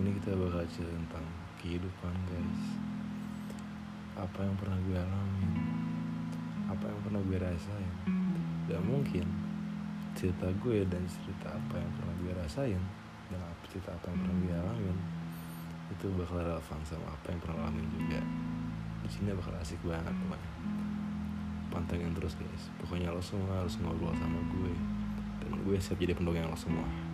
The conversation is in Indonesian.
ini kita bakal cerita tentang kehidupan guys. Apa yang pernah gue alamin? Apa yang pernah gue rasain? Dan mungkin. Cerita gue dan cerita apa yang pernah gue rasain dan cerita apa yang pernah gue alamin itu bakal relevan sama apa yang pernah alamin juga. Di sini bakal asik banget pokoknya. Pantengin terus guys. Pokoknya lo semua harus ngobrol sama gue. Dan gue siap jadi pendukung yang lo semua.